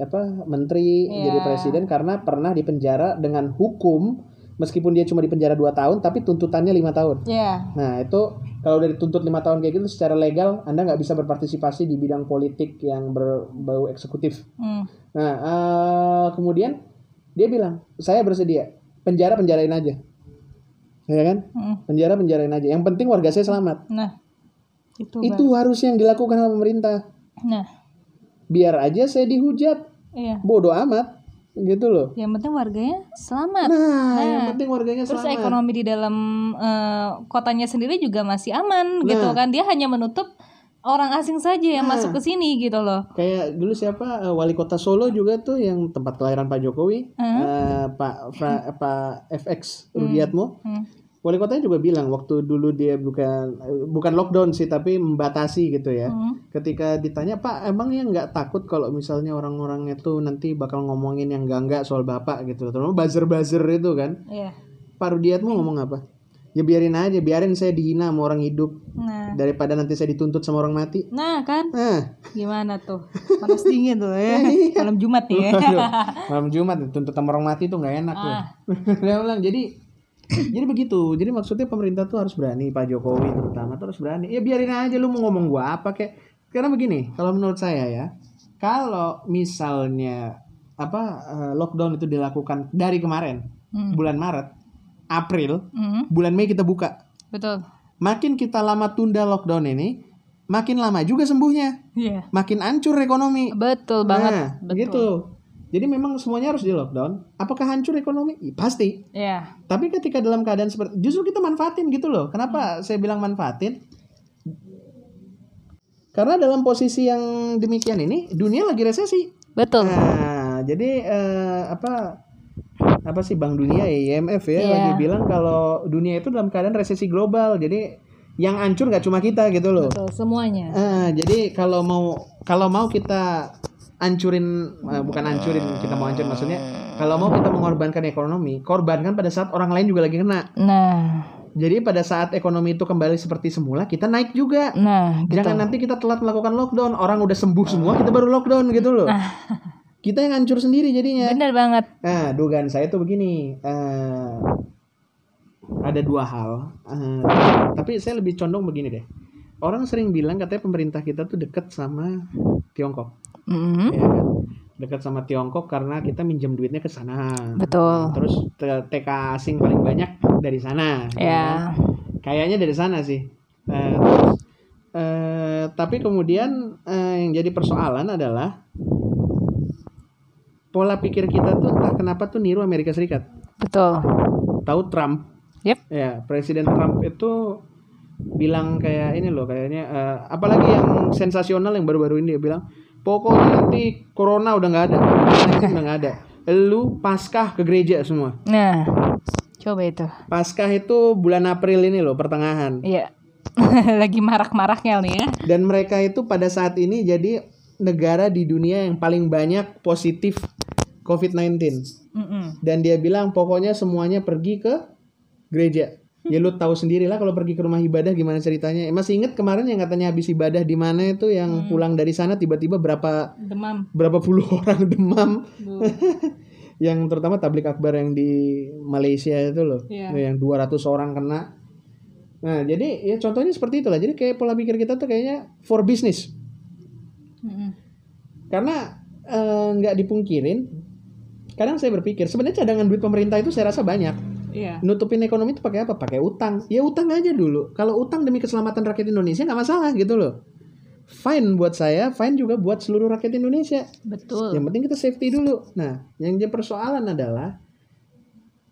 apa menteri Iya. jadi presiden karena pernah di penjara dengan hukum meskipun dia cuma di penjara 2 tahun tapi tuntutannya lima tahun. Iya. Nah itu kalau udah dituntut lima tahun kayak gitu secara legal anda nggak bisa berpartisipasi di bidang politik yang berbau eksekutif. Hmm. nah eh, kemudian dia bilang saya bersedia. Penjara penjarain aja. Ya kan? Hmm. penjara penjarain aja. Yang penting warga saya selamat. Nah itu itu harusnya yang dilakukan oleh pemerintah. Bang. nah. Biar aja saya dihujat. Iya. Bodoh amat gitu loh yang penting warganya selamat nah, yang penting warganya Terus selamat ekonomi di dalam eh, kotanya sendiri juga masih aman gitu Nah. kan. Dia hanya menutup orang asing saja yang Nah. masuk ke sini gitu loh. kayak dulu siapa eh, wali kota Solo juga tuh yang tempat kelahiran Pak Jokowi eh, Pak Fra- Pak FX Rudiatmo Hmm. Wali kotanya juga bilang waktu dulu dia bukan bukan lockdown sih tapi membatasi gitu ya Hmm. ketika ditanya Pak emangnya nggak takut kalau misalnya orang-orang itu nanti bakal ngomongin yang enggak enggak soal bapak gitu terutama buzzer buzzer itu kan Iya. Pak Rudiatmo ngomong apa? Ya biarin aja, biarin saya dihina sama orang hidup Nah, daripada nanti saya dituntut sama orang mati. nah kan Nah, gimana tuh? Panas dingin tuh ya. Malam Jumat ya. Malam Jumat dituntut sama orang mati tuh nggak enak tuh. Ah. Dia bilang jadi jadi begitu. Jadi maksudnya pemerintah tuh harus berani, Pak Jokowi terutama tuh harus berani. Ya biarin aja lu mau ngomong gua apa kayak karena begini, kalau menurut saya ya, kalau misalnya apa eh, lockdown itu dilakukan dari kemarin Hmm. bulan Maret, April, Hmm, bulan Mei kita buka. betul. Makin kita lama tunda lockdown ini, makin lama juga sembuhnya. Iya. Makin hancur ekonomi. Betul banget. Nah, betul. gitu. Jadi memang semuanya harus di lockdown. Apakah hancur ekonomi? Ih, pasti. Iya. Tapi ketika dalam keadaan seperti justru kita manfaatin gitu loh. Kenapa saya bilang manfaatin? Karena dalam posisi yang demikian ini dunia lagi resesi. Betul. Nah, jadi eh, apa apa sih Bank Dunia ya, IMF ya Iya. lagi bilang kalau dunia itu dalam keadaan resesi global. Jadi yang hancur nggak cuma kita gitu loh. Betul semuanya. Ah, jadi kalau mau kalau mau kita ancurin eh, bukan ancurin kita mau hancur maksudnya kalau mau kita mengorbankan ekonomi korbankan pada saat orang lain juga lagi kena. Nah, jadi pada saat ekonomi itu kembali seperti semula kita naik juga. Nah, gitu. jangan nanti kita telat melakukan lockdown orang udah sembuh semua kita baru lockdown gitu loh. Kita yang hancur sendiri jadinya. Bener banget. nah dugaan saya tuh begini eh, ada dua hal Eh, tapi saya lebih condong begini deh. Orang sering bilang katanya pemerintah kita tuh deket sama Tiongkok Mm, ya kan? dekat sama Tiongkok karena kita minjem duitnya ke sana. Betul. Terus TK asing paling banyak dari sana. Ya. Kayaknya dari sana sih. Eh, terus, eh, tapi kemudian eh, yang jadi persoalan adalah pola pikir kita tuh entah kenapa tuh niru Amerika Serikat. Betul. Tahu Trump? Yep. Ya, Presiden Trump itu bilang kayak ini loh kayaknya eh, apalagi yang sensasional yang baru-baru ini dia bilang pokoknya nanti corona udah nggak ada COVID-19 udah nggak ada lu paskah ke gereja semua Nah, coba itu. paskah itu bulan April ini loh pertengahan Iya. Lagi marak-maraknya nih ya. dan mereka itu pada saat ini jadi negara di dunia yang paling banyak positif COVID-19 Mm-mm. dan dia bilang pokoknya semuanya pergi ke gereja ya lu tahu sendiri lah kalau pergi ke rumah ibadah gimana ceritanya. Eh, masih inget kemarin yang katanya habis ibadah di mana itu yang pulang dari sana tiba-tiba berapa Demam. berapa puluh orang demam. Yang terutama tablik akbar yang di Malaysia itu loh Iya. yang 200 orang kena. Nah jadi ya contohnya seperti itulah. Jadi kayak pola pikir kita tuh kayaknya for business. Mm-mm. karena eh, nggak dipungkirin kadang saya berpikir sebenarnya cadangan duit pemerintah itu saya rasa banyak Iya. nutupin ekonomi itu pakai apa? Pakai utang. Ya utang aja dulu. Kalau utang demi keselamatan rakyat Indonesia nggak masalah gitu loh. Fine buat saya, fine juga buat seluruh rakyat Indonesia. Betul. Yang penting kita safety dulu. Nah, yang jadi persoalan adalah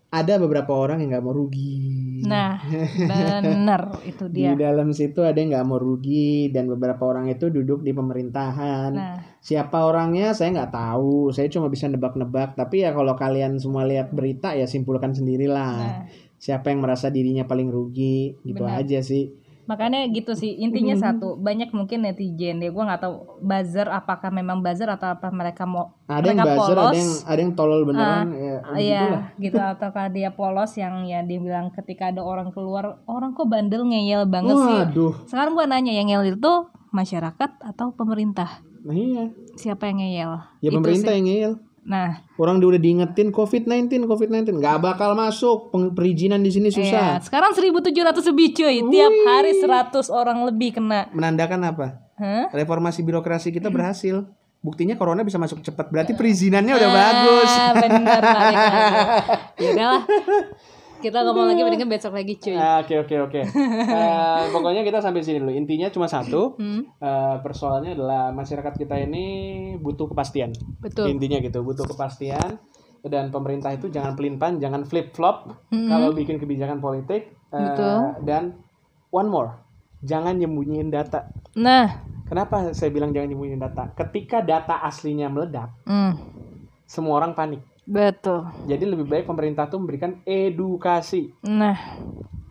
ada beberapa orang yang nggak mau rugi. Nah, bener itu Di dia. dalam situ ada yang nggak mau rugi dan beberapa orang itu duduk di pemerintahan. Nah, Siapa orangnya saya nggak tahu. Saya cuma bisa nebak-nebak. Tapi ya kalau kalian semua lihat berita ya simpulkan sendirilah. nah. Siapa yang merasa dirinya paling rugi gitu Benar. aja sih. Makanya gitu sih intinya Hmm. satu banyak mungkin netizen deh gue nggak tahu buzzer apakah memang buzzer atau apa mereka mau Ada yang mereka buzzer, polos ada yang ada yang tolol beneran ya. Ah, iya gitulah. gitu ataukah dia polos yang ya dia bilang ketika ada orang keluar orang kok bandel ngeyel banget sih Waduh. sekarang gue nanya yang ngeyel itu masyarakat atau pemerintah Nah iya. siapa yang ngeyel Ya Itu pemerintah sih. yang ngeyel. Nah Orang dia udah diingetin COVID-19, COVID-19 nggak bakal masuk. Perizinan di sini iya. susah. sekarang 1700 lebih cuy tiap hari 100 orang lebih kena Menandakan apa? Hah? Reformasi birokrasi kita berhasil. Buktinya corona bisa masuk cepat. Berarti perizinannya udah bagus. Ah, balik lagi. Ya udahlah. Kita ngomong lagi mendingan besok lagi cuy. Ah, Oke oke oke. Eh, Pokoknya kita sampai sini dulu. Intinya cuma satu. Hmm, Eh, persoalannya adalah masyarakat kita ini butuh kepastian. betul. Intinya gitu, butuh kepastian dan pemerintah itu jangan pelin-pelan, jangan flip-flop Mm-mm. kalau bikin kebijakan politik. Betul. Dan one more, jangan nyembunyiin data. Nah, Kenapa saya bilang jangan nyembunyiin data? Ketika data aslinya meledak, hmm, semua orang panik. Betul. Jadi lebih baik pemerintah tuh memberikan edukasi Nah,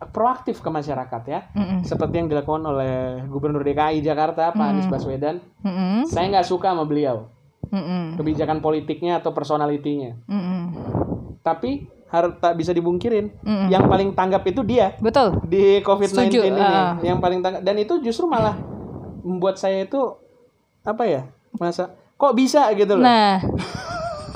proaktif ke masyarakat ya. mm-mm, Seperti yang dilakukan oleh Gubernur DKI Jakarta Pak Anies Baswedan. mm-mm, Saya nggak suka sama beliau mm-mm, kebijakan politiknya atau personalitinya. mm-mm. Tapi harus tak bisa dibungkirin. Mm-mm. Yang paling tanggap itu dia Betul. di COVID-19 Setuju, ini. ah. Yang paling tanggap dan itu justru malah membuat saya itu apa ya? Masa kok bisa gitu loh. Nah,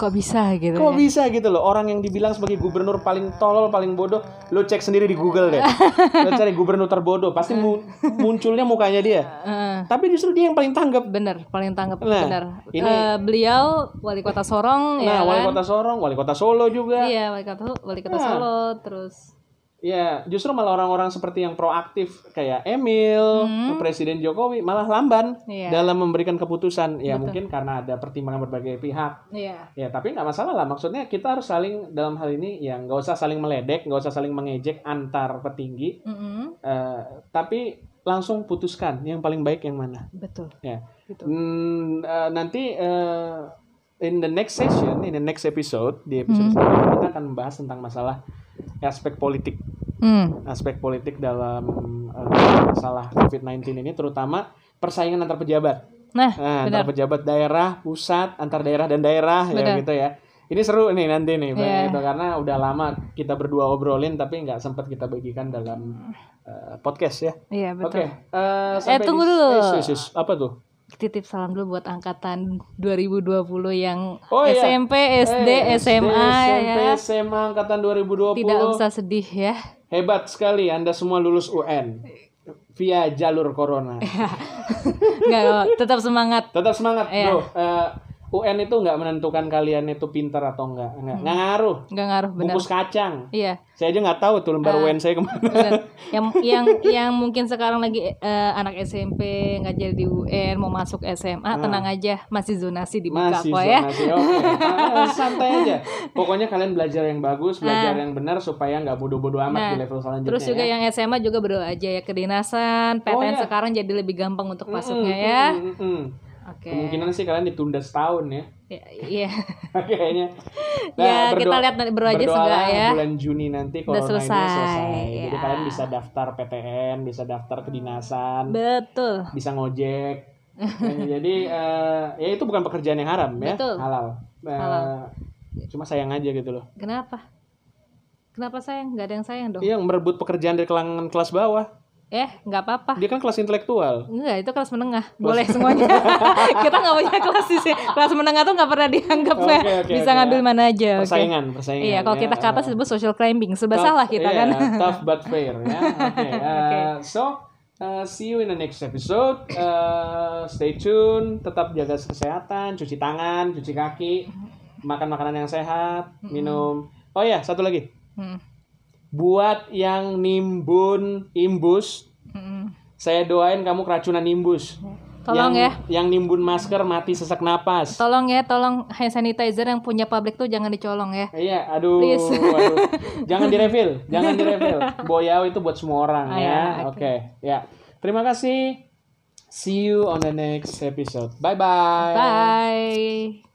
kok bisa gitu Kok ya? bisa gitu loh orang yang dibilang sebagai gubernur paling tolol paling bodoh lo cek sendiri di Google deh lo cari gubernur terbodoh pasti mu- munculnya mukanya dia Heeh. tapi justru dia yang paling tanggap bener, paling tanggap Nah, bener. ini- Eh, beliau wali kota Sorong nah ya wali kan? kota Sorong wali kota Solo juga Iya, wali kota wali kota Nah. Solo terus ya justru malah orang-orang seperti yang proaktif kayak Emil Presiden Jokowi malah lamban Hmm. Iya. dalam memberikan keputusan ya mungkin karena ada pertimbangan berbagai pihak iya. Ya tapi nggak masalah lah. Maksudnya kita harus saling dalam hal ini ya nggak usah saling meledek, nggak usah saling mengejek antar petinggi. Mm-mm. eh, tapi langsung putuskan yang paling baik yang mana. Betul. Ya. Gitu. Hmm, eh, nanti eh, in the next session, in the next episode di Hmm. episode selanjutnya kita akan membahas tentang masalah aspek politik, Hmm. aspek politik dalam eh, masalah COVID-19 ini, terutama persaingan antar pejabat. Nah, Nah, benar. antar pejabat daerah, pusat, antar daerah dan daerah ya Benar. gitu ya. Ini seru nih nanti nih, Iya. gitu, karena udah lama kita berdua obrolin tapi nggak sempat kita bagikan dalam eh, podcast ya. Iya, Oke, betul. eh, sampai tunggu dulu. eh, sus, sus. apa tuh? Titip salam dulu buat angkatan 2020 yang Oh, iya. SMP, SD, Eh, SMA SMP, ya. SMA angkatan 2020. Tidak usah sedih ya. Hebat sekali Anda semua lulus UN via jalur corona. Enggak, tetap semangat. Tetap semangat, Iya. Bro. Eh, UN itu nggak menentukan kalian itu pintar atau enggak. Enggak, nggak ngaruh. Enggak ngaruh benar. Bungkus kacang. Iya. Saya aja nggak tahu tuh lembar Ah. UN saya ke mana. Benar. yang yang yang mungkin sekarang lagi eh, anak SMP nggak jadi UN mau masuk SMA tenang aja masih zonasi dibuka Ah. Masih kok ya zonasi. Oke. Ah, santai aja. Pokoknya kalian belajar yang bagus, belajar Ah. yang benar supaya nggak bodoh-bodoh amat Nah, di level selanjutnya. terus juga ya. yang SMA juga berdoa aja ya kedinasan PTN Oh, iya. sekarang jadi lebih gampang untuk masuknya ya mm-mm, mm-mm. Oke Kemungkinan sih kalian ditunda setahun ya. Ya, iya Kayaknya. Ya, kita lihat nanti berdoa aja semoga ya. Bulan Juni nanti ini selesai, selesai. Jadi ya. kalian bisa daftar PTN, bisa daftar kedinasan, betul bisa ngojek. Eh, Jadi eh, ya itu bukan pekerjaan yang haram ya, Betul. halal. Eh, Halal. Cuma sayang aja gitu loh. kenapa kenapa sayang nggak ada yang sayang dong Iya, merebut pekerjaan dari kalangan kelas bawah. Eh nggak apa-apa Dia kan kelas intelektual. Enggak, itu kelas menengah. Boleh semuanya. kita nggak punya kelas di sini. Kelas menengah tuh nggak pernah dianggap Oke, ya. oke, Bisa oke. ngambil mana aja. Persaingan, persaingan. Iya, kalau ya. kita ke atas disebut social climbing. Serba salah kita iya, kan. tough but fair ya. Oke. uh, so uh, see you in the next episode. Uh, stay tune, tetap jaga kesehatan, cuci tangan, cuci kaki, makan makanan yang sehat, minum. Oh ya, satu lagi. Hmm. Buat yang nimbun imbus, Mm-mm. saya doain kamu keracunan imbus. Tolong yang, ya. Yang nimbun masker mati sesak napas. Tolong ya, tolong hand sanitizer yang punya pabrik tuh jangan dicolong ya. Iya, aduh, Please. aduh. jangan direfill, jangan direfill. Boyau itu buat semua orang Ah, ya. ya, Oke, ya. Terima kasih. See you on the next episode. Bye bye. Bye.